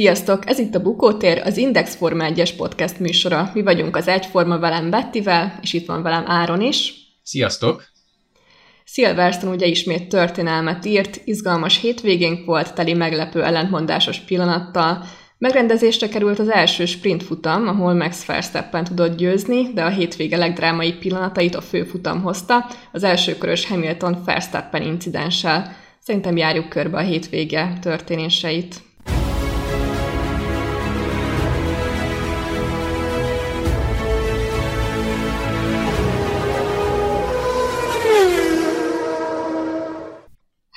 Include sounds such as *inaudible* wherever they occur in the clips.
Sziasztok! Ez itt a Bukótér, az Index Forma 1-es podcast műsora. Mi vagyunk az Egyforma velem Bettivel, és itt van velem Áron is. Sziasztok! Silverstone ugye ismét történelmet írt, izgalmas hétvégénk volt, teli meglepő ellentmondásos pillanattal. Megrendezésre került az első sprint futam, ahol Max Verstappen tudott győzni, de a hétvége legdrámai pillanatait a főfutam hozta, az első körös Hamilton Verstappen incidenssel. Szerintem járjuk körbe a hétvége történéseit.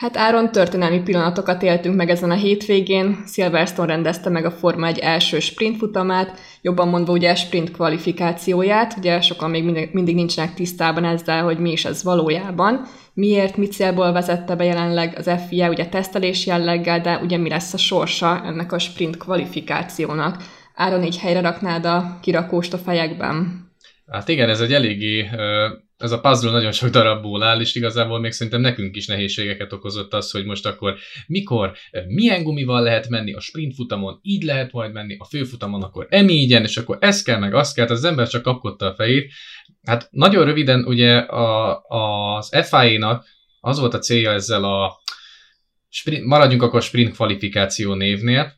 Hát Áron, történelmi pillanatokat éltünk meg ezen a hétvégén. Silverstone rendezte meg a Forma egy első sprint futamát, jobban mondva ugye sprint kvalifikációját. Ugye sokan még mindig, mindig nincsenek tisztában ezzel, hogy mi is ez valójában. Miért, mit célból vezette be jelenleg az FIA, ugye tesztelés jelleggel, de ugye mi lesz a sorsa ennek a sprint kvalifikációnak? Áron, így helyre raknád a kirakóst a fejekben? Hát igen, ez egy eléggé ez a puzzle nagyon sok darabból áll, és igazából még szerintem nekünk is nehézségeket okozott az, hogy most akkor mikor, milyen gumival lehet menni, a sprint futamon így lehet majd menni, a főfutamon akkor emígyen, és akkor ez kell, meg azt kell, az ember csak kapkodta a fejét. Hát nagyon röviden ugye a, az FIA-nak az volt a célja ezzel a sprint, maradjunk akkor sprint kvalifikáció névnél,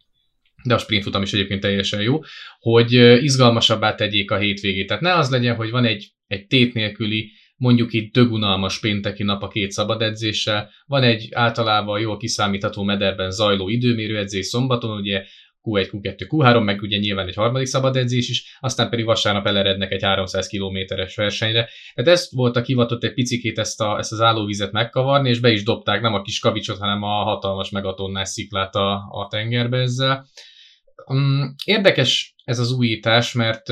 de a sprint futam is egyébként teljesen jó, hogy izgalmasabbá tegyék a hétvégét. Tehát ne az legyen, hogy van egy egy tét nélküli, mondjuk itt dögunalmas pénteki nap a két szabad edzéssel, van egy általában jól kiszámítható mederben zajló időmérő edzés szombaton, ugye Q1, Q2, Q3, meg ugye nyilván egy harmadik szabad edzés is, aztán pedig vasárnap elerednek egy 300 kilométeres versenyre. Tehát ez volt a kivatott egy picikét ezt, a, ezt az állóvizet megkavarni, és be is dobták nem a kis kavicsot, hanem a hatalmas megatonnás sziklát a, a tengerbe ezzel. Um, érdekes ez az újítás, mert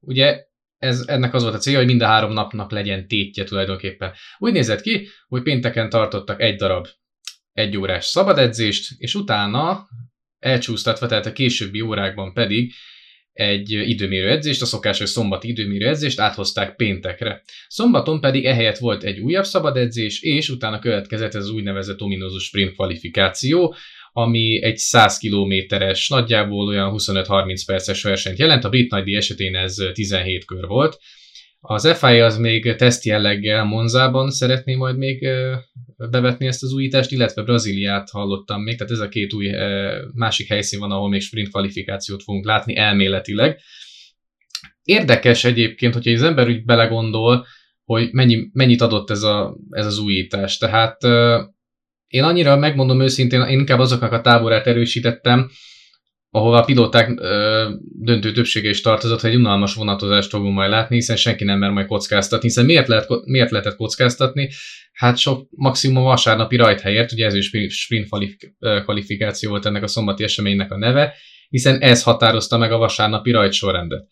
ugye ez, ennek az volt a célja, hogy mind a három napnak legyen tétje tulajdonképpen. Úgy nézett ki, hogy pénteken tartottak egy darab egy órás szabad edzést, és utána elcsúsztatva, tehát a későbbi órákban pedig egy időmérő edzést, a szokásos szombati időmérő edzést áthozták péntekre. Szombaton pedig ehelyett volt egy újabb szabad edzés, és utána következett ez az úgynevezett ominózus sprint kvalifikáció, ami egy 100 kilométeres, nagyjából olyan 25-30 perces versenyt jelent, a brit nagydíj esetén ez 17 kör volt. Az FI az még teszt jelleggel Monzában szeretné majd még bevetni ezt az újítást, illetve Brazíliát hallottam még, tehát ez a két új másik helyszín van, ahol még sprint kvalifikációt fogunk látni elméletileg. Érdekes egyébként, hogyha az ember úgy belegondol, hogy mennyi, mennyit adott ez, a, ez az újítás. Tehát én annyira megmondom őszintén, én inkább azoknak a táborát erősítettem, ahova a pilóták döntő többsége is tartozott, hogy egy unalmas vonatozást fogunk majd látni, hiszen senki nem mer majd kockáztatni. Hiszen miért, lehet, miért lehetett kockáztatni? Hát sok maximum vasárnapi rajthelyért, ugye ez is sprint kvalifikáció volt ennek a szombati eseménynek a neve, hiszen ez határozta meg a vasárnapi rajtsorrendet.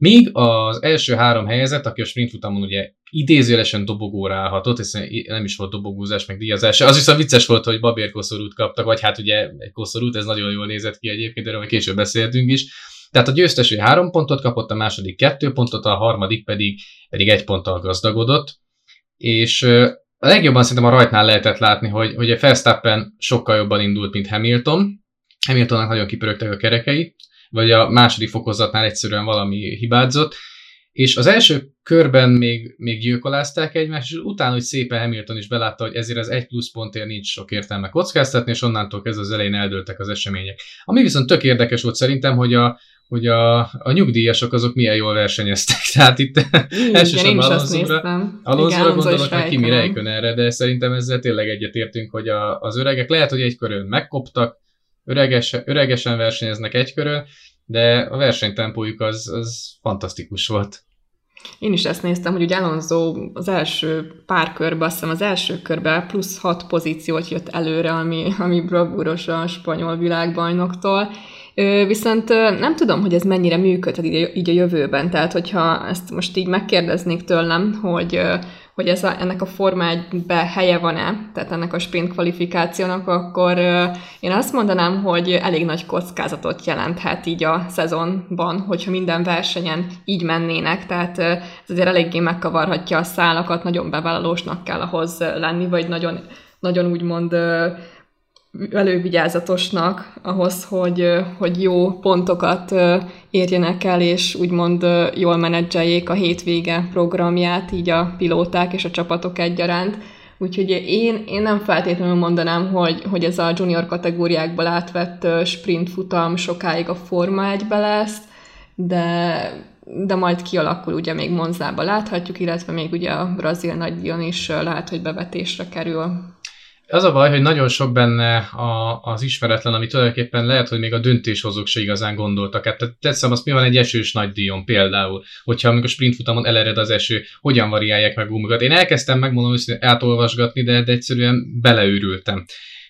Míg az első három helyezett, aki a sprint futamon ugye idézőjelesen dobogóra állhatott, hiszen nem is volt dobogózás, meg díjazás. Az viszont vicces volt, hogy babér koszorút kaptak, vagy hát ugye egy koszorút, ez nagyon jól nézett ki egyébként, erről később beszéltünk is. Tehát a győztes három pontot kapott, a második kettő pontot, a harmadik pedig, pedig egy ponttal gazdagodott. És a legjobban szerintem a rajtnál lehetett látni, hogy, hogy a Verstappen sokkal jobban indult, mint Hamilton. Hamiltonnak nagyon kipörögtek a kerekei, vagy a második fokozatnál egyszerűen valami hibázott, és az első körben még, még gyilkolázták egymást, és utána, hogy szépen Hamilton is belátta, hogy ezért az egy plusz pontért nincs sok értelme kockáztatni, és onnantól kezdve az elején eldőltek az események. Ami viszont tök érdekes volt szerintem, hogy a, hogy a, a nyugdíjasok azok milyen jól versenyeztek. *laughs* Tehát itt Igen, elsősorban Alonso-ra, Alonso-ra gondolok, meg Kimi erre, de szerintem ezzel tényleg egyetértünk, hogy a, az öregek lehet, hogy egy körön megkoptak, öregesen, öregesen versenyeznek egy körön, de a versenytempójuk az, az fantasztikus volt. Én is ezt néztem, hogy ugye Alonso az első pár körben, azt hiszem az első körben plusz hat pozíciót jött előre, ami, ami bravúros a spanyol világbajnoktól. Viszont nem tudom, hogy ez mennyire működhet így a jövőben. Tehát, hogyha ezt most így megkérdeznék tőlem, hogy hogy ez a, ennek a Forma 1 helye van-e, tehát ennek a sprint kvalifikációnak, akkor én azt mondanám, hogy elég nagy kockázatot jelenthet így a szezonban, hogyha minden versenyen így mennének, tehát ez azért eléggé megkavarhatja a szálakat, nagyon bevállalósnak kell ahhoz lenni, vagy nagyon, nagyon úgymond elővigyázatosnak ahhoz, hogy, hogy jó pontokat érjenek el, és úgymond jól menedzseljék a hétvége programját, így a pilóták és a csapatok egyaránt. Úgyhogy én, én nem feltétlenül mondanám, hogy, hogy ez a junior kategóriákból átvett sprint futam sokáig a Forma 1 lesz, de, de majd kialakul, ugye még Monzába láthatjuk, illetve még ugye a brazil nagydíjon is lehet, hogy bevetésre kerül. Az a baj, hogy nagyon sok benne a, az ismeretlen, ami tulajdonképpen lehet, hogy még a döntéshozók se igazán gondoltak. Hát teszem azt, mi van egy esős nagy díjon például, hogyha amikor sprintfutamon elered az eső, hogyan variálják meg gumikat. Én elkezdtem megmondom hogy átolvasgatni, de, de egyszerűen beleőrültem.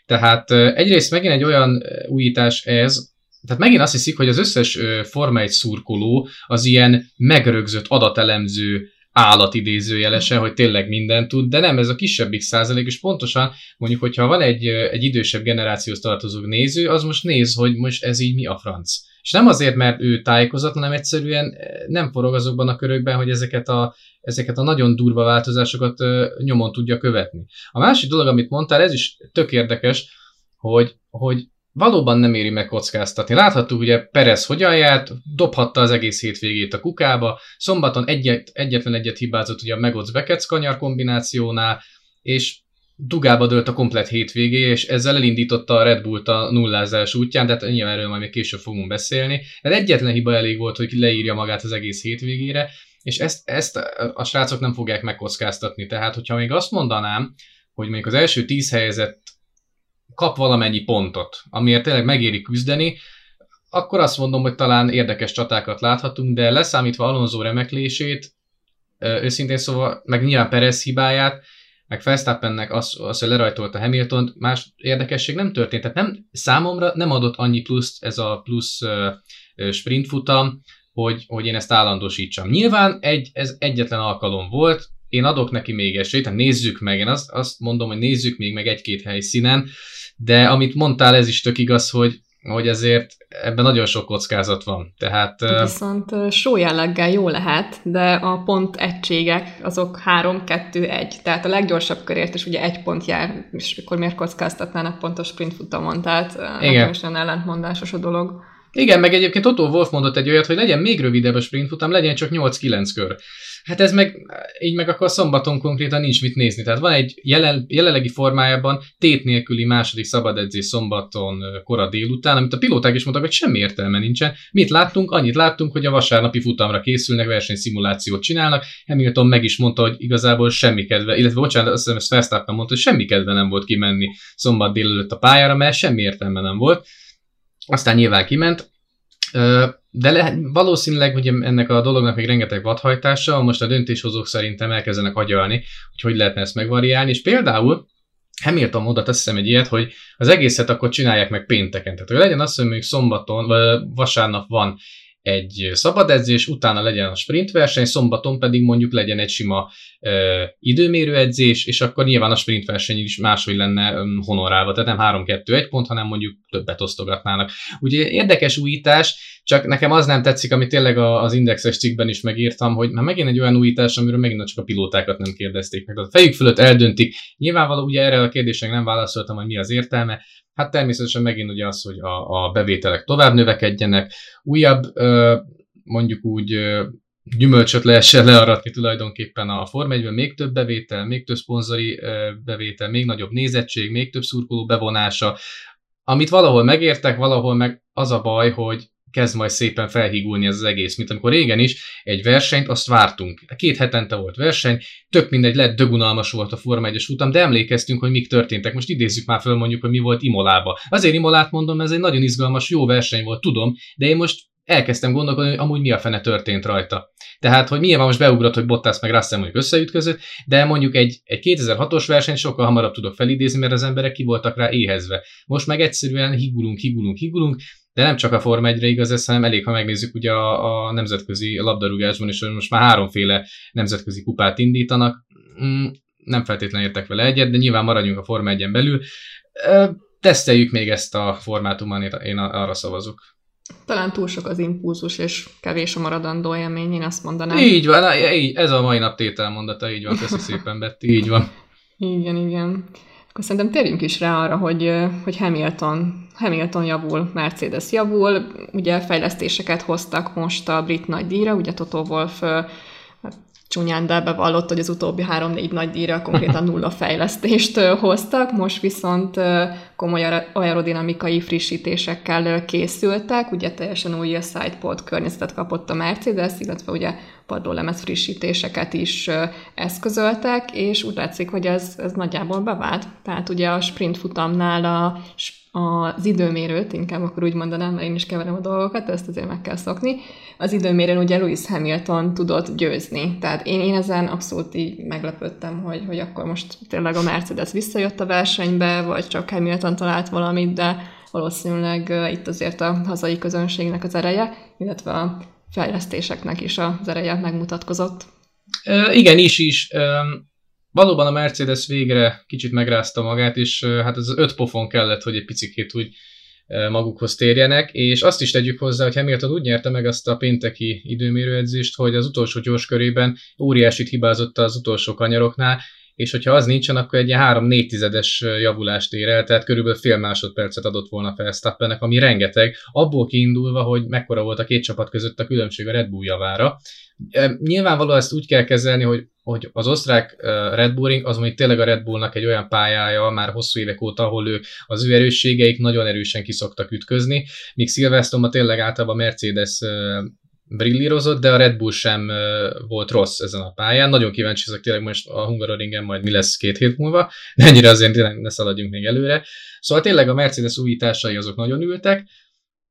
Tehát egyrészt megint egy olyan újítás ez, tehát megint azt hiszik, hogy az összes Forma 1 szurkoló az ilyen megrögzött adatelemző állatidézőjelese, hogy tényleg mindent tud, de nem, ez a kisebbik százalék, és pontosan mondjuk, hogyha van egy, egy idősebb generációhoz tartozó néző, az most néz, hogy most ez így mi a franc. És nem azért, mert ő tájékozott, hanem egyszerűen nem forog azokban a körökben, hogy ezeket a, ezeket a nagyon durva változásokat nyomon tudja követni. A másik dolog, amit mondtál, ez is tök érdekes, hogy, hogy valóban nem éri meg kockáztatni. Láthattuk, ugye Perez hogyan járt, dobhatta az egész hétvégét a kukába, szombaton egyet, egyetlen egyet hibázott ugye a Megoc Beckett kanyar kombinációnál, és dugába dőlt a komplet hétvégé, és ezzel elindította a Red Bullt a nullázás útján, de hát nyilván erről majd még később fogunk beszélni. Ez egyetlen hiba elég volt, hogy leírja magát az egész hétvégére, és ezt, ezt a srácok nem fogják megkockáztatni. Tehát, hogyha még azt mondanám, hogy még az első tíz helyezett kap valamennyi pontot, amiért tényleg megéri küzdeni, akkor azt mondom, hogy talán érdekes csatákat láthatunk, de leszámítva Alonso remeklését, őszintén szóval, meg nyilván Perez hibáját, meg Verstappennek az, az, hogy lerajtolta Hamilton, más érdekesség nem történt. Tehát nem, számomra nem adott annyi pluszt ez a plusz uh, sprint futam, hogy, hogy én ezt állandósítsam. Nyilván egy, ez egyetlen alkalom volt, én adok neki még esélyt, nézzük meg, én azt, azt mondom, hogy nézzük még meg egy-két helyszínen, de amit mondtál, ez is tök igaz, hogy, hogy ezért ebben nagyon sok kockázat van. Tehát, Viszont só jelleggel jó lehet, de a pont egységek azok 3-2-1. Tehát a leggyorsabb körért is ugye egy pont jár, és akkor miért kockáztatnának pontos sprint futamon? Tehát Igen. most olyan ellentmondásos a dolog. Igen, meg egyébként Otto Wolf mondott egy olyat, hogy legyen még rövidebb a sprint futam, legyen csak 8-9 kör. Hát ez meg, így meg akkor szombaton konkrétan nincs mit nézni. Tehát van egy jelen, jelenlegi formájában tét nélküli második szabad edzés szombaton kora délután, amit a pilóták is mondtak, hogy semmi értelme nincsen. Mit láttunk? Annyit láttunk, hogy a vasárnapi futamra készülnek, versenyszimulációt csinálnak. Hamilton meg is mondta, hogy igazából semmi kedve, illetve bocsánat, azt hiszem, ezt Verstappen mondta, hogy semmi kedve nem volt kimenni szombat délelőtt a pályára, mert semmi értelme nem volt. Aztán nyilván kiment, de le, valószínűleg ugye ennek a dolognak még rengeteg vadhajtása, most a döntéshozók szerintem elkezdenek agyalni, hogy hogy lehetne ezt megvariálni, és például Hamilton oda teszem egy ilyet, hogy az egészet akkor csinálják meg pénteken. Tehát hogy legyen az, hogy még szombaton, vagy vasárnap van egy szabad edzés, utána legyen a sprint verseny, szombaton pedig mondjuk legyen egy sima ö, időmérő edzés, és akkor nyilván a sprint verseny is máshogy lenne ö, honorálva, tehát nem 3-2-1 pont, hanem mondjuk többet osztogatnának. Ugye érdekes újítás, csak nekem az nem tetszik, amit tényleg az indexes cikkben is megírtam, hogy már megint egy olyan újítás, amiről megint csak a pilótákat nem kérdezték meg. A fejük fölött eldöntik. Nyilvánvaló, ugye erre a kérdésre nem válaszoltam, hogy mi az értelme, Hát természetesen megint ugye az, hogy a, a bevételek tovább növekedjenek, újabb mondjuk úgy gyümölcsöt lehessen learatni tulajdonképpen a Form 1 még több bevétel, még több szponzori bevétel, még nagyobb nézettség, még több szurkoló bevonása, amit valahol megértek, valahol meg az a baj, hogy kezd majd szépen felhígulni ez az egész, mint amikor régen is egy versenyt, azt vártunk. Két hetente volt verseny, tök mindegy, lett dögunalmas volt a Forma 1 futam, de emlékeztünk, hogy mik történtek. Most idézzük már föl mondjuk, hogy mi volt Imolába. Azért Imolát mondom, ez egy nagyon izgalmas, jó verseny volt, tudom, de én most elkezdtem gondolkodni, hogy amúgy mi a fene történt rajta. Tehát, hogy milyen most beugrott, hogy Bottas meg Russell mondjuk összeütközött, de mondjuk egy, egy 2006-os verseny sokkal hamarabb tudok felidézni, mert az emberek ki voltak rá éhezve. Most meg egyszerűen higulunk, higulunk, higulunk, de nem csak a Forma 1-re igaz ez, hanem elég, ha megnézzük ugye a, a nemzetközi labdarúgásban is, hogy most már háromféle nemzetközi kupát indítanak. Mm, nem feltétlenül értek vele egyet, de nyilván maradjunk a Forma 1 belül. Teszteljük még ezt a formátumon, én arra szavazok. Talán túl sok az impulzus, és kevés a maradandó élmény, én azt mondanám. Így van, ez a mai nap tételmondata, így van, köszi szépen, Betty, így van. Igen, igen. akkor szerintem térjünk is rá arra, hogy, hogy Hamilton, Hamilton javul, Mercedes javul, ugye fejlesztéseket hoztak most a brit nagydíjra, ugye Toto Wolff csúnyán, de bevallott, hogy az utóbbi három-négy nagy díjra konkrétan *laughs* nulla fejlesztést hoztak, most viszont komoly aerodinamikai frissítésekkel készültek, ugye teljesen új sidepod környezetet kapott a Mercedes, illetve ugye padlólemez frissítéseket is eszközöltek, és úgy látszik, hogy ez, ez nagyjából bevált. Tehát ugye a sprint futamnál a az időmérőt, inkább akkor úgy mondanám, mert én is keverem a dolgokat, ezt azért meg kell szokni. Az időmérőn ugye Lewis Hamilton tudott győzni. Tehát én, én ezen abszolút így meglepődtem, hogy, hogy akkor most tényleg a Mercedes visszajött a versenybe, vagy csak Hamilton talált valamit, de valószínűleg itt azért a hazai közönségnek az ereje, illetve a fejlesztéseknek is az ereje megmutatkozott. Igen, is is. Valóban a Mercedes végre kicsit megrázta magát, és hát az öt pofon kellett, hogy egy picit úgy magukhoz térjenek, és azt is tegyük hozzá, hogy Hamilton úgy nyerte meg azt a pénteki időmérőedzést, hogy az utolsó gyors körében óriásit hibázott az utolsó kanyaroknál, és hogyha az nincsen, akkor egy ilyen 3-4 tizedes javulást ér el, tehát körülbelül fél másodpercet adott volna Verstappennek, ami rengeteg, abból kiindulva, hogy mekkora volt a két csapat között a különbség a Red Bull javára. Nyilvánvalóan ezt úgy kell kezelni, hogy, hogy az osztrák Red Bulling az mondjuk tényleg a Red Bullnak egy olyan pályája már hosszú évek óta, ahol ő, az ő erősségeik nagyon erősen kiszoktak ütközni, míg Silverstone tényleg általában Mercedes brillírozott, de a Red Bull sem volt rossz ezen a pályán. Nagyon kíváncsi ezek tényleg most a Hungaroringen majd mi lesz két hét múlva, de ennyire azért tényleg ne szaladjunk még előre. Szóval tényleg a Mercedes újításai azok nagyon ültek,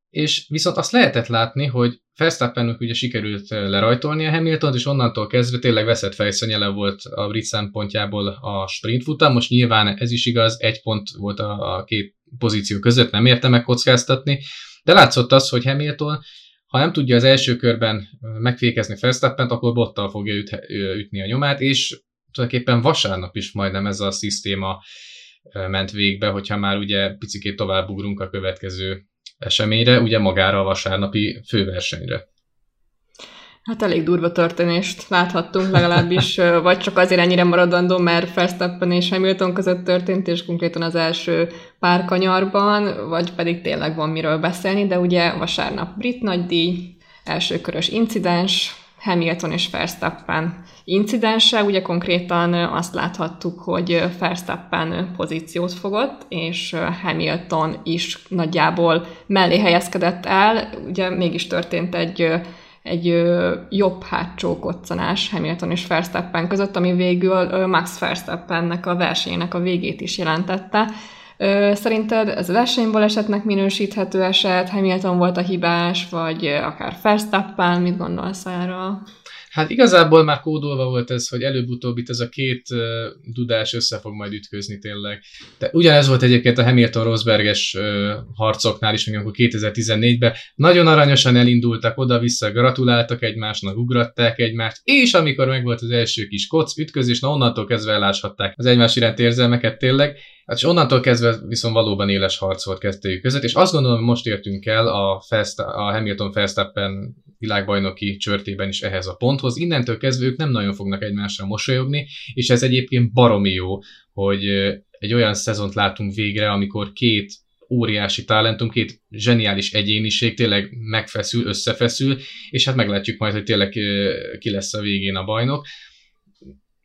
és viszont azt lehetett látni, hogy Verstappennek ugye sikerült lerajtolni a Hamilton, és onnantól kezdve tényleg veszett fejszennyele volt a brit szempontjából a sprint futam. Most nyilván ez is igaz, egy pont volt a, a két pozíció között, nem érte meg kockáztatni, de látszott az, hogy Hamilton ha nem tudja az első körben megfékezni Verstappent, akkor bottal fogja üt, ütni a nyomát, és tulajdonképpen vasárnap is majdnem ez a szisztéma ment végbe, hogyha már ugye picikét tovább ugrunk a következő eseményre, ugye magára a vasárnapi főversenyre. Hát elég durva történést láthattunk legalábbis, vagy csak azért ennyire maradandó, mert Verstappen és Hamilton között történt, és konkrétan az első pár kanyarban, vagy pedig tényleg van miről beszélni, de ugye vasárnap brit nagydíj, elsőkörös incidens, Hamilton és Verstappen incidense, ugye konkrétan azt láthattuk, hogy Verstappen pozíciót fogott, és Hamilton is nagyjából mellé helyezkedett el, ugye mégis történt egy egy jobb hátsó koccanás Hamilton és Verstappen között, ami végül Max Verstappennek a versenyének a végét is jelentette. Szerinted ez versenybalesetnek minősíthető eset, Hamilton volt a hibás, vagy akár Verstappen, mit gondolsz erről? Hát igazából már kódolva volt ez, hogy előbb-utóbb itt ez a két uh, dudás össze fog majd ütközni tényleg. De ugyanez volt egyébként a Hamilton-Rosberges uh, harcoknál is, amikor 2014-ben nagyon aranyosan elindultak oda-vissza, gratuláltak egymásnak, ugratták egymást, és amikor megvolt az első kis koc ütközés, na onnantól kezdve eláshatták az egymás iránt érzelmeket tényleg, Hát és onnantól kezdve viszont valóban éles harc volt kettőjük között, és azt gondolom, hogy most értünk el a, Fest, a Hamilton Verstappen világbajnoki csörtében is ehhez a ponthoz. Innentől kezdve ők nem nagyon fognak egymásra mosolyogni, és ez egyébként baromi jó, hogy egy olyan szezont látunk végre, amikor két óriási talentum, két zseniális egyéniség tényleg megfeszül, összefeszül, és hát meglátjuk majd, hogy tényleg ki lesz a végén a bajnok.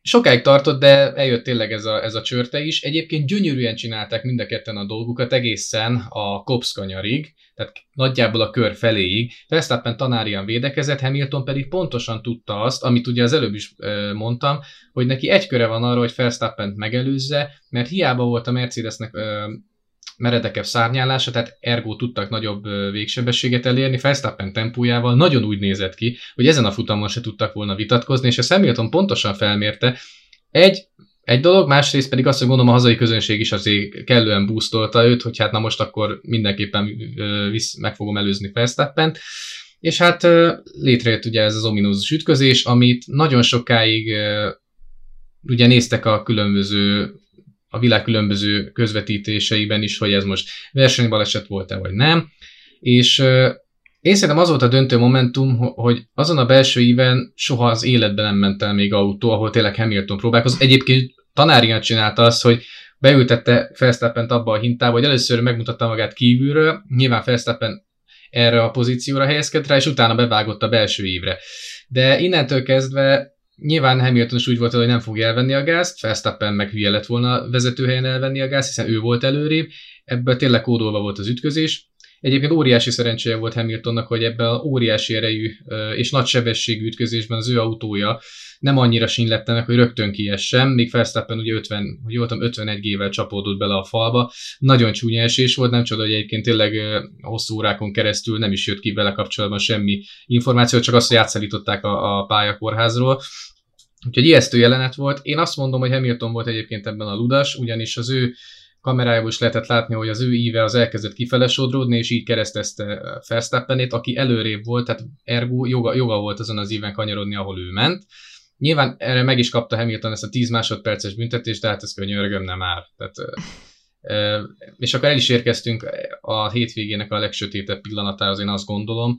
Sokáig tartott, de eljött tényleg ez a, ez a csörte is. Egyébként gyönyörűen csinálták mind a ketten a dolgukat egészen a kopszkanyarig, tehát nagyjából a kör feléig. Verstappen tanárian védekezett, Hamilton pedig pontosan tudta azt, amit ugye az előbb is mondtam, hogy neki egy köre van arra, hogy verstappen megelőzze, mert hiába volt a Mercedesnek meredekebb szárnyálása, tehát ergo tudtak nagyobb végsebességet elérni, Verstappen tempójával nagyon úgy nézett ki, hogy ezen a futamon se tudtak volna vitatkozni, és a Hamilton pontosan felmérte, egy, egy dolog, másrészt pedig azt, hogy gondolom a hazai közönség is azért kellően boostolta őt, hogy hát na most akkor mindenképpen visz, meg fogom előzni verstappen és hát létrejött ugye ez az ominózus ütközés, amit nagyon sokáig ugye néztek a különböző a világ különböző közvetítéseiben is, hogy ez most versenybaleset volt-e vagy nem, és én szerintem az volt a döntő momentum, hogy azon a belső íven soha az életben nem ment el még autó, ahol tényleg Hamilton próbálkozott. Egyébként tanárian csinálta azt, hogy beültette Felsztappent abba a hintába, hogy először megmutatta magát kívülről, nyilván Felsztappen erre a pozícióra helyezkedett rá, és utána bevágott a belső évre. De innentől kezdve Nyilván Hamilton is úgy volt, hogy nem fogja elvenni a gázt, Verstappen meg hülye lett volna vezetőhelyen elvenni a gázt, hiszen ő volt előrébb, ebből tényleg kódolva volt az ütközés. Egyébként óriási szerencséje volt Hamiltonnak, hogy ebben a óriási erejű és nagy sebességű ütközésben az ő autója nem annyira sinlette meg, hogy rögtön kiessen, még Verstappen ugye 50, hogy voltam 51 gével csapódott bele a falba. Nagyon csúnya esés volt, nem csoda, hogy egyébként tényleg hosszú órákon keresztül nem is jött ki vele kapcsolatban semmi információ, csak azt, hogy átszállították a, a pályakorházról. Úgyhogy ijesztő jelenet volt. Én azt mondom, hogy Hamilton volt egyébként ebben a ludas, ugyanis az ő kamerájából is lehetett látni, hogy az ő íve az elkezdett kifele sodródni, és így keresztezte Verstappenét, aki előrébb volt, tehát ergo joga, joga volt azon az íven kanyarodni, ahol ő ment. Nyilván erre meg is kapta Hamilton ezt a 10 másodperces büntetést, de hát ez könyörgöm nem áll. Tehát, és akkor el is érkeztünk a hétvégének a legsötétebb pillanatához, én azt gondolom,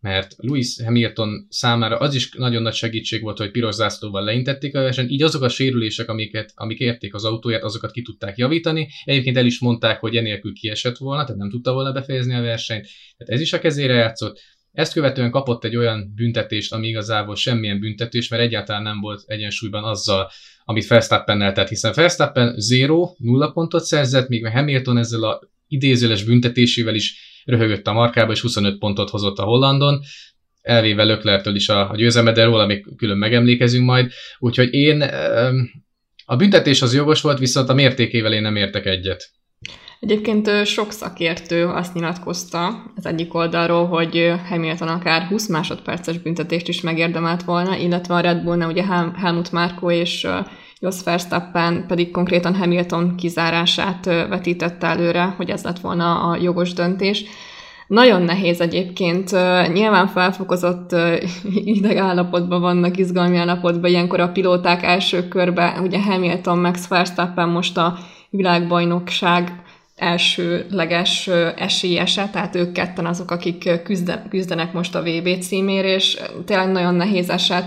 mert Louis Hamilton számára az is nagyon nagy segítség volt, hogy piros zászlóval leintették a versenyt, így azok a sérülések, amiket, amik érték az autóját, azokat ki tudták javítani. Egyébként el is mondták, hogy enélkül kiesett volna, tehát nem tudta volna befejezni a versenyt, tehát ez is a kezére játszott. Ezt követően kapott egy olyan büntetést, ami igazából semmilyen büntetés, mert egyáltalán nem volt egyensúlyban azzal, amit Verstappennel tett, hiszen Verstappen 0, 0 pontot szerzett, míg Hamilton ezzel a idézőles büntetésével is röhögött a markába, és 25 pontot hozott a Hollandon, elvéve Löklertől is a, a győzelme, de róla még külön megemlékezünk majd. Úgyhogy én a büntetés az jogos volt, viszont a mértékével én nem értek egyet. Egyébként sok szakértő azt nyilatkozta az egyik oldalról, hogy Hamilton akár 20 másodperces büntetést is megérdemelt volna, illetve a Red Bullnál ugye Helmut Márko és Jos Verstappen pedig konkrétan Hamilton kizárását vetítette előre, hogy ez lett volna a jogos döntés. Nagyon nehéz egyébként, nyilván felfokozott *laughs* ideg állapotban vannak, izgalmi állapotban, ilyenkor a pilóták első körbe, ugye Hamilton, Max Verstappen most a világbajnokság elsőleges esélyese, tehát ők ketten azok, akik küzdenek most a VB címért, és tényleg nagyon nehéz eset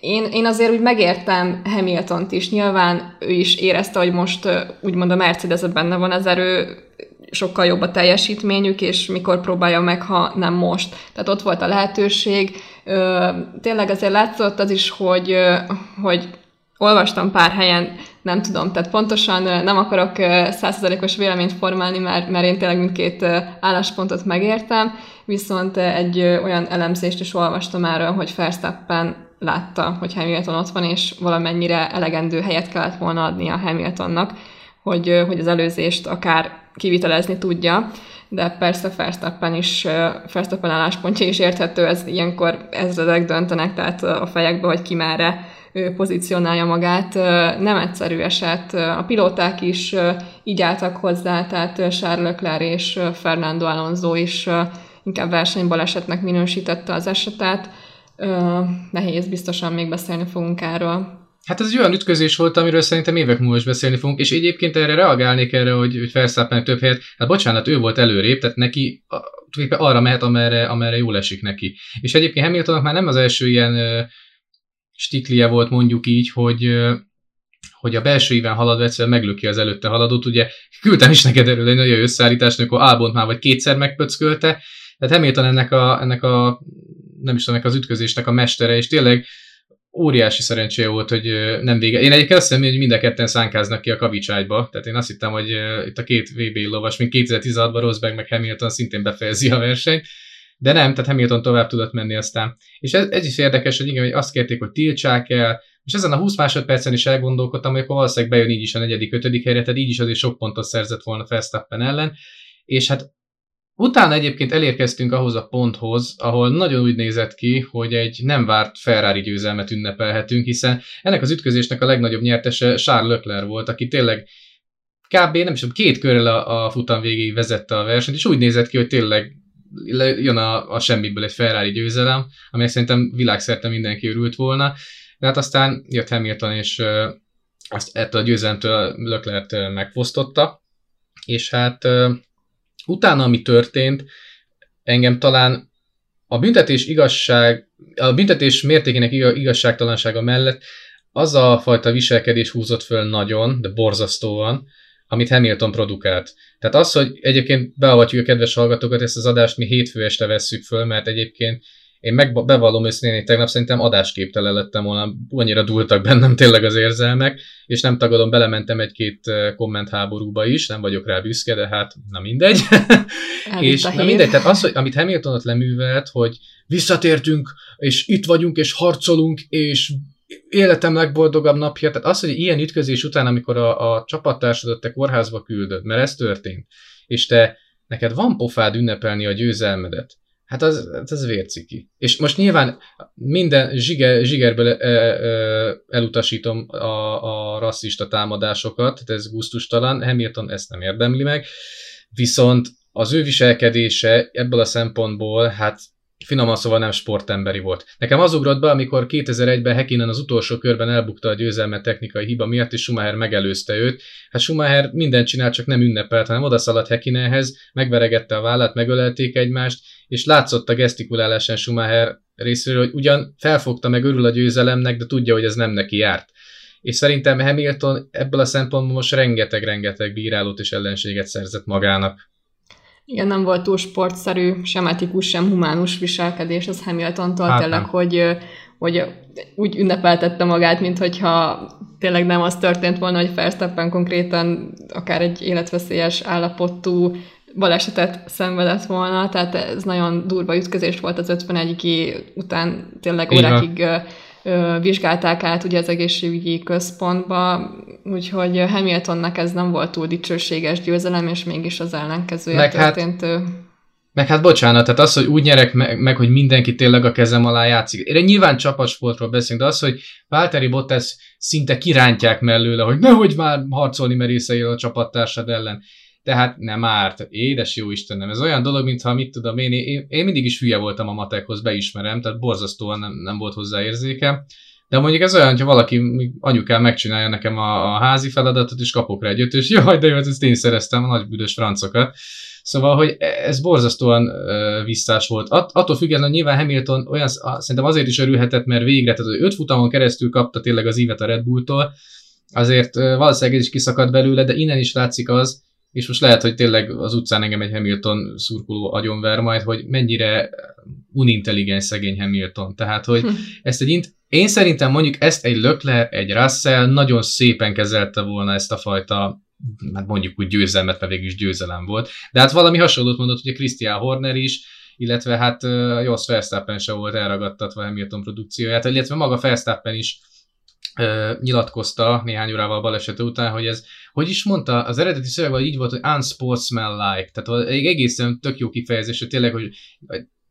én, én azért úgy megértem Hamilton-t is, nyilván ő is érezte, hogy most úgymond a mercedes benne van az erő, sokkal jobb a teljesítményük, és mikor próbálja meg, ha nem most. Tehát ott volt a lehetőség. Tényleg azért látszott az is, hogy, hogy olvastam pár helyen, nem tudom, tehát pontosan nem akarok százszerzalékos véleményt formálni, mert, mert én tényleg mindkét álláspontot megértem, viszont egy olyan elemzést is olvastam erről, hogy Verstappen látta, hogy Hamilton ott van, és valamennyire elegendő helyet kellett volna adni a Hamiltonnak, hogy, hogy az előzést akár kivitelezni tudja, de persze Verstappen is, Verstappen álláspontja is érthető, ez ilyenkor ezredek döntenek, tehát a fejekbe, hogy ki merre pozícionálja magát. Nem egyszerű eset. A pilóták is így álltak hozzá, tehát Charles Leclerc és Fernando Alonso is inkább versenybalesetnek minősítette az esetet nehéz, biztosan még beszélni fogunk erről. Hát ez egy olyan ütközés volt, amiről szerintem évek múlva is beszélni fogunk, és egyébként erre reagálnék erre, hogy, hogy több helyet, hát bocsánat, ő volt előrébb, tehát neki arra mehet, amerre, amerre jól esik neki. És egyébként Hamiltonnak már nem az első ilyen stiklie volt mondjuk így, hogy hogy a belső íven haladva egyszerűen meglöki az előtte haladót, ugye küldtem is neked erről egy nagyon összeállítást, amikor Albont már vagy kétszer megpöckölte, tehát Hamilton ennek a, ennek a nem is tudom, az ütközésnek a mestere, és tényleg óriási szerencséje volt, hogy nem vége. Én egyébként azt hiszem, hogy mind a ketten szánkáznak ki a kavicságyba, tehát én azt hittem, hogy itt a két VB lovas, mint 2016-ban Rosberg meg Hamilton szintén befejezi a versenyt, de nem, tehát Hamilton tovább tudott menni aztán. És ez, ez is érdekes, hogy igen, hogy azt kérték, hogy tiltsák el, és ezen a 20 másodpercen is elgondolkodtam, hogy akkor valószínűleg bejön így is a negyedik, ötödik helyre, tehát így is azért sok pontot szerzett volna Verstappen ellen, és hát Utána egyébként elérkeztünk ahhoz a ponthoz, ahol nagyon úgy nézett ki, hogy egy nem várt Ferrari győzelmet ünnepelhetünk, hiszen ennek az ütközésnek a legnagyobb nyertese Charles Leclerc volt, aki tényleg kb. nem is tudom, két körrel a, a futam végéig vezette a versenyt, és úgy nézett ki, hogy tényleg jön a, a semmiből egy Ferrari győzelem, amely szerintem világszerte mindenki örült volna. De hát aztán jött Hamilton, és azt ettől a győzelemtől Leclerc megfosztotta, és hát utána, ami történt, engem talán a büntetés igazság, a büntetés mértékének igazságtalansága mellett az a fajta viselkedés húzott föl nagyon, de borzasztóan, amit Hamilton produkált. Tehát az, hogy egyébként beavatjuk a kedves hallgatókat, ezt az adást mi hétfő este vesszük föl, mert egyébként én meg bevallom őszintén, hogy tegnap szerintem adásképtelen lettem volna, annyira dúltak bennem tényleg az érzelmek, és nem tagadom, belementem egy-két kommentháborúba is, nem vagyok rá büszke, de hát na mindegy. *laughs* és na mindegy, tehát az, hogy, amit Hamilton ott leművelt, hogy visszatértünk, és itt vagyunk, és harcolunk, és életem legboldogabb napja, tehát az, hogy ilyen ütközés után, amikor a, a csapattársadat te kórházba küldöd, mert ez történt, és te neked van pofád ünnepelni a győzelmedet, Hát az, hát az vérciki. És most nyilván minden zsiger, zsigerből e, e, elutasítom a, a rasszista támadásokat, ez gusztustalan, Hamilton ezt nem érdemli meg, viszont az ő viselkedése ebből a szempontból, hát finoman szóval nem sportemberi volt. Nekem az ugrott be, amikor 2001-ben Hekinen az utolsó körben elbukta a győzelmet technikai hiba miatt, és Schumacher megelőzte őt. Hát Schumacher mindent csinál, csak nem ünnepelt, hanem odaszaladt Hekinenhez, megveregette a vállát, megölelték egymást, és látszott a gesztikulálásán Schumacher részéről, hogy ugyan felfogta meg örül a győzelemnek, de tudja, hogy ez nem neki járt. És szerintem Hamilton ebből a szempontból most rengeteg-rengeteg bírálót és ellenséget szerzett magának. Igen, nem volt túl sportszerű, sem etikus, sem humánus viselkedés az Hamiltontól, hát tényleg, hogy, hogy úgy ünnepeltette magát, mint hogyha tényleg nem az történt volna, hogy Verstappen konkrétan akár egy életveszélyes állapotú balesetet szenvedett volna, tehát ez nagyon durva ütközés volt az 51 után tényleg órákig vizsgálták át ugye az egészségügyi központba, úgyhogy Hamiltonnak ez nem volt túl dicsőséges győzelem, és mégis az ellenkezője meg hát- történt. Hát, meg hát bocsánat, tehát az, hogy úgy nyerek meg, meg, hogy mindenki tényleg a kezem alá játszik. Én nyilván csapatsportról beszélünk, de az, hogy Valtteri Bottas szinte kirántják mellőle, hogy nehogy már harcolni merészeljél a csapattársad ellen tehát nem árt. Édes jó Istenem, ez olyan dolog, mintha mit tudom én, én, én mindig is hülye voltam a matekhoz, beismerem, tehát borzasztóan nem, nem volt hozzá érzéke. De mondjuk ez olyan, hogyha valaki, anyukám megcsinálja nekem a, a házi feladatot, és kapok rá egy ötös, *laughs* jaj, de jó, hát ezt én szereztem, a nagy büdös francokat. Szóval, hogy ez borzasztóan uh, visszás volt. At, attól függetlenül nyilván Hamilton olyan, szerintem azért is örülhetett, mert végre, tehát az öt futamon keresztül kapta tényleg az ívet a Red Bulltól, azért uh, valószínűleg is kiszakadt belőle, de innen is látszik az, és most lehet, hogy tényleg az utcán engem egy Hamilton szurkoló agyonver majd, hogy mennyire unintelligens szegény Hamilton. Tehát, hogy hm. ezt egy én szerintem mondjuk ezt egy Lökler, egy Russell nagyon szépen kezelte volna ezt a fajta hát mondjuk úgy győzelmet, mert végül is győzelem volt. De hát valami hasonlót mondott ugye Christian Horner is, illetve hát Jos Verstappen se volt elragadtatva Hamilton produkcióját, illetve maga Verstappen is nyilatkozta néhány órával balesete után, hogy ez, hogy is mondta, az eredeti szövegben így volt, hogy unsportsmanlike, tehát egy egészen tök jó kifejezés, hogy tényleg, hogy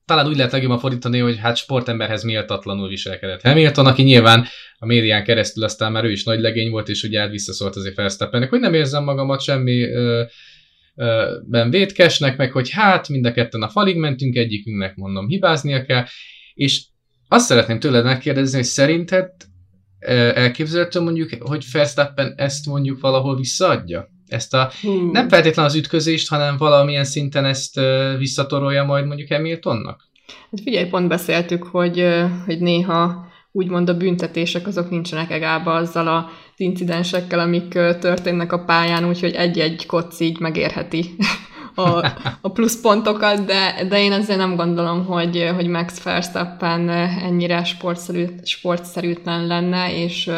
talán úgy lehet legjobban fordítani, hogy hát sportemberhez méltatlanul viselkedett. Hamilton, aki nyilván a médián keresztül aztán már ő is nagy legény volt, és ugye visszaszólt azért Verstappennek, hogy nem érzem magamat semmi ö, ö, ben vétkesnek, meg hogy hát mind a ketten a falig mentünk, egyikünknek mondom hibáznia kell, és azt szeretném tőled megkérdezni, hogy szerinted elképzelhető mondjuk, hogy Verstappen ezt mondjuk valahol visszaadja? Ezt a, hmm. nem feltétlenül az ütközést, hanem valamilyen szinten ezt visszatorolja majd mondjuk Hamiltonnak? Hát figyelj, pont beszéltük, hogy, hogy néha úgymond a büntetések azok nincsenek egába azzal az incidensekkel, amik történnek a pályán, úgyhogy egy-egy koc így megérheti *laughs* a, a pluszpontokat, de, de én azért nem gondolom, hogy, hogy Max Verstappen ennyire sportszerű, sportszerűtlen lenne, és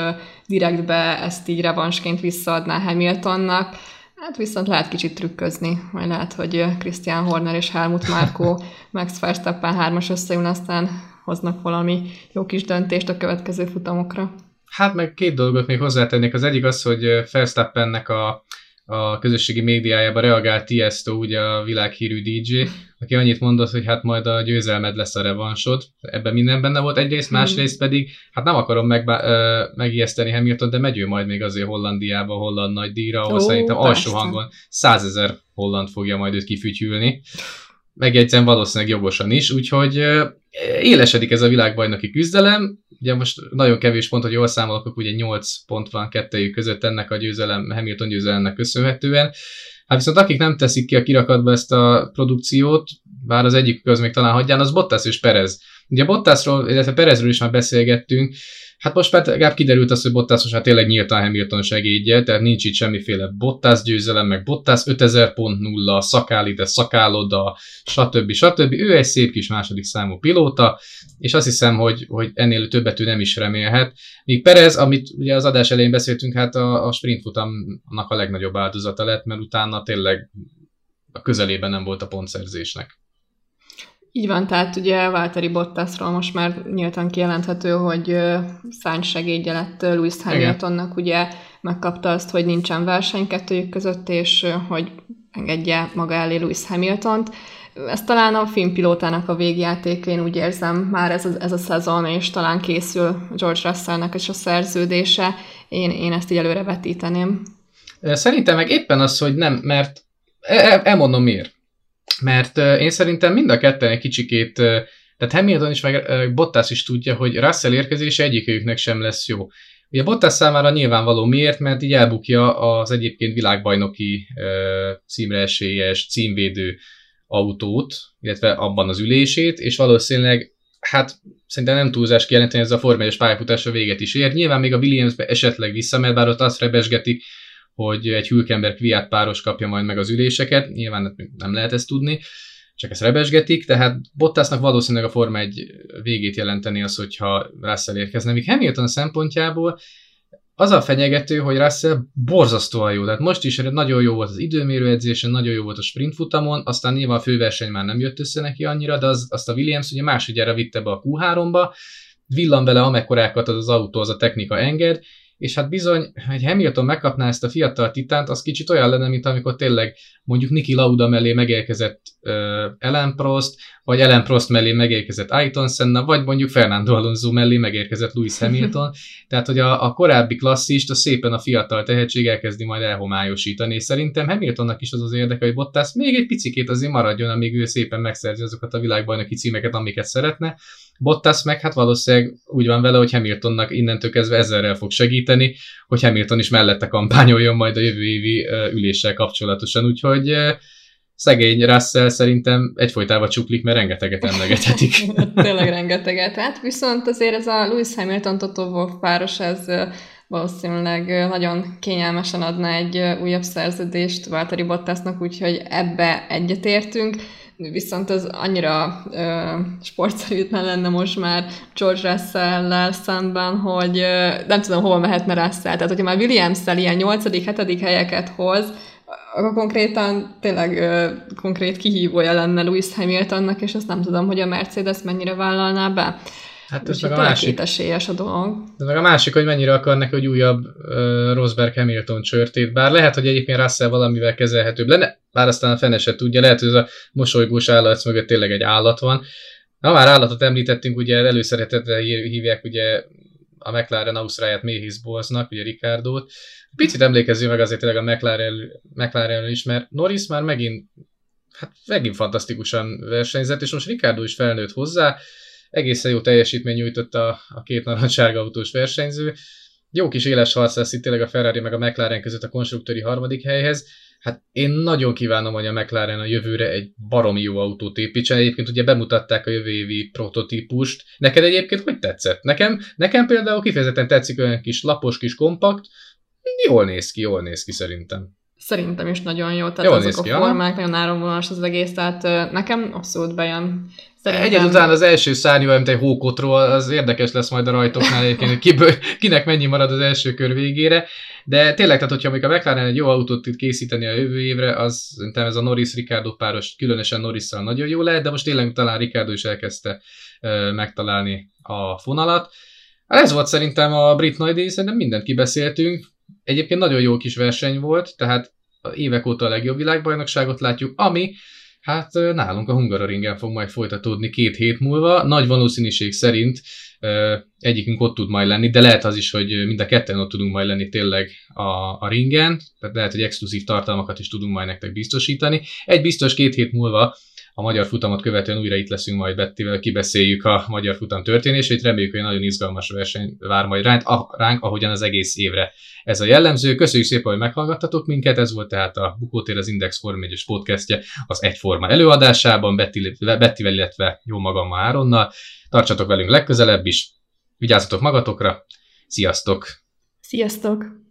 direktbe ezt így revansként visszaadná Hamiltonnak. Hát viszont lehet kicsit trükközni, majd lehet, hogy Christian Horner és Helmut Márkó *laughs* Max Verstappen hármas összeül, aztán hoznak valami jó kis döntést a következő futamokra. Hát meg két dolgot még hozzátennék. Az egyik az, hogy Verstappennek a a közösségi médiájában reagált Tiesto, ugye a világhírű DJ, aki annyit mondott, hogy hát majd a győzelmed lesz a revansod. Ebben minden benne volt egyrészt, hmm. másrészt pedig, hát nem akarom meg, ö, megijeszteni Hamilton, de megy ő majd még azért Hollandiába, holland nagy díjra, ahol Ó, szerintem persze. alsó hangon százezer holland fogja majd őt kifütyülni. Megjegyzem valószínűleg jogosan is, úgyhogy élesedik ez a világbajnoki küzdelem, ugye most nagyon kevés pont, hogy jól számolok, ugye 8 pont van kettőjük között ennek a győzelem, Hamilton győzelemnek köszönhetően. Hát viszont akik nem teszik ki a kirakatba ezt a produkciót, bár az egyik köz még talán hagyján, az Bottas és Perez. Ugye Bottasról, illetve Perezről is már beszélgettünk, Hát most már legalább kiderült az, hogy Bottas most hát tényleg nyíltan Hamilton segédje, tehát nincs itt semmiféle Bottas győzelem, meg Bottas 5000.0, szakál ide, szakál oda, stb. stb. Ő egy szép kis második számú pilóta, és azt hiszem, hogy, hogy ennél többet ő nem is remélhet. Míg Perez, amit ugye az adás elején beszéltünk, hát a, a sprint futamnak a legnagyobb áldozata lett, mert utána tényleg a közelében nem volt a pontszerzésnek. Így van, tehát ugye Valtteri Bottasról most már nyíltan kijelenthető, hogy Sainz segédje lett Lewis Hamiltonnak, ugye megkapta azt, hogy nincsen verseny kettőjük között, és hogy engedje maga elé Lewis Hamiltont. Ez talán a filmpilótának a végjáték, én úgy érzem már ez a, ez a szezon, és talán készül George Russellnek is a szerződése. Én, én ezt így előre vetíteném. Szerintem meg éppen az, hogy nem, mert elmondom miért mert én szerintem mind a ketten egy kicsikét, tehát Hamilton is, meg Bottas is tudja, hogy Russell érkezése egyikőjüknek sem lesz jó. Ugye Bottas számára nyilvánvaló miért, mert így elbukja az egyébként világbajnoki címre esélyes, címvédő autót, illetve abban az ülését, és valószínűleg hát szerintem nem túlzás kijelenteni, ez a Forma 1 pályafutása véget is ér. Nyilván még a Williamsbe esetleg visszamegy, bár ott azt rebesgetik, hogy egy Hülkenberg Kviat páros kapja majd meg az üléseket, nyilván nem lehet ezt tudni, csak ezt rebesgetik, tehát Bottasnak valószínűleg a Forma egy végét jelenteni az, hogyha Russell érkezne. Míg Hamilton szempontjából az a fenyegető, hogy Russell borzasztóan jó. Tehát most is nagyon jó volt az időmérő edzésen, nagyon jó volt a sprint futamon, aztán nyilván a főverseny már nem jött össze neki annyira, de az, azt a Williams ugye másodjára vitte be a Q3-ba, villan vele amekkorákat az az autó, az a technika enged, és hát bizony, hogy Hamilton megkapná ezt a fiatal titánt, az kicsit olyan lenne, mint amikor tényleg mondjuk Niki Lauda mellé megérkezett uh, Ellen Prost, vagy Ellen Prost mellé megérkezett Ayrton Senna, vagy mondjuk Fernando Alonso mellé megérkezett Lewis Hamilton. *laughs* Tehát, hogy a, a korábbi klasszist a szépen a fiatal tehetség elkezdi majd elhomályosítani, és szerintem Hamiltonnak is az az érdeke, hogy Bottas még egy picikét azért maradjon, amíg ő szépen megszerzi azokat a világbajnoki címeket, amiket szeretne. Bottas meg hát valószínűleg úgy van vele, hogy Hamiltonnak innentől kezdve ezerrel fog segíteni, hogy Hamilton is mellette kampányoljon majd a jövő évi üléssel kapcsolatosan, úgyhogy szegény Russell szerintem egyfolytában csuklik, mert rengeteget emlegethetik. *laughs* Tényleg rengeteget. Hát viszont azért ez a Lewis Hamilton Toto Wolff páros, ez valószínűleg nagyon kényelmesen adna egy újabb szerződést Valtteri Bottasnak, úgyhogy ebbe egyetértünk viszont az annyira ö, sportszerűtlen lenne most már George russell szemben, hogy ö, nem tudom, hova mehetne Russell. Tehát, hogyha már Williams-szel ilyen 8.-7. helyeket hoz, akkor konkrétan tényleg ö, konkrét kihívója lenne Lewis Hamiltonnak, és azt nem tudom, hogy a Mercedes mennyire vállalná be. Hát ez meg a másik. esélyes a dolog. De meg a másik, hogy mennyire akarnak, hogy újabb uh, Rosberg Hamilton csörtét. Bár lehet, hogy egyébként Russell valamivel kezelhetőbb lenne, bár aztán a fene se tudja. Lehet, hogy ez a mosolygós állat mögött tényleg egy állat van. Ha már állatot említettünk, ugye előszeretetre hívják ugye a McLaren Ausztráját Méhis Bolznak, ugye Ricardót. Picit emlékezzünk meg azért tényleg a McLaren, McLaren is, mert Norris már megint, hát megint fantasztikusan versenyzett, és most Ricardo is felnőtt hozzá, egészen jó teljesítmény nyújtott a, a két narancssárga autós versenyző. Jó kis éles harc lesz itt tényleg a Ferrari meg a McLaren között a konstruktőri harmadik helyhez. Hát én nagyon kívánom, hogy a McLaren a jövőre egy baromi jó autót építsen. Egyébként ugye bemutatták a jövő évi prototípust. Neked egyébként hogy tetszett? Nekem, nekem például kifejezetten tetszik olyan kis lapos, kis kompakt. Jól néz ki, jól néz ki szerintem. Szerintem is nagyon jó, tehát Jól azok a formák, ha? nagyon áramvonalas az egész, tehát nekem abszolút bejön. Szerintem... Egyed után az első szárnyú, egy hókotról, az érdekes lesz majd a rajtoknál egyébként, kiből, *laughs* kinek mennyi marad az első kör végére. De tényleg, tehát hogyha még a McLaren egy jó autót tud készíteni a jövő évre, az szerintem ez a Norris-Ricardo páros, különösen norris nagyon jó lehet, de most tényleg talán Ricardo is elkezdte uh, megtalálni a fonalat. Hát ez volt szerintem a Brit Nagy szerintem mindent kibeszéltünk. Egyébként nagyon jó kis verseny volt, tehát évek óta a legjobb világbajnokságot látjuk, ami Hát nálunk a Hungaroringen fog majd folytatódni két hét múlva. Nagy valószínűség szerint egyikünk ott tud majd lenni, de lehet az is, hogy mind a ketten ott tudunk majd lenni tényleg a, a ringen, tehát lehet, hogy exkluzív tartalmakat is tudunk majd nektek biztosítani. Egy biztos két hét múlva a magyar futamot követően újra itt leszünk majd Bettivel, kibeszéljük a magyar futam történését, reméljük, hogy nagyon izgalmas verseny vár majd ránk, ránk, ahogyan az egész évre ez a jellemző. Köszönjük szépen, hogy meghallgattatok minket, ez volt tehát a Bukótér az Index Form 1 podcastje az egyforma előadásában, Bettivel, illetve jó magam Áronnal. Tartsatok velünk legközelebb is, Vigyázzatok magatokra, sziasztok! Sziasztok!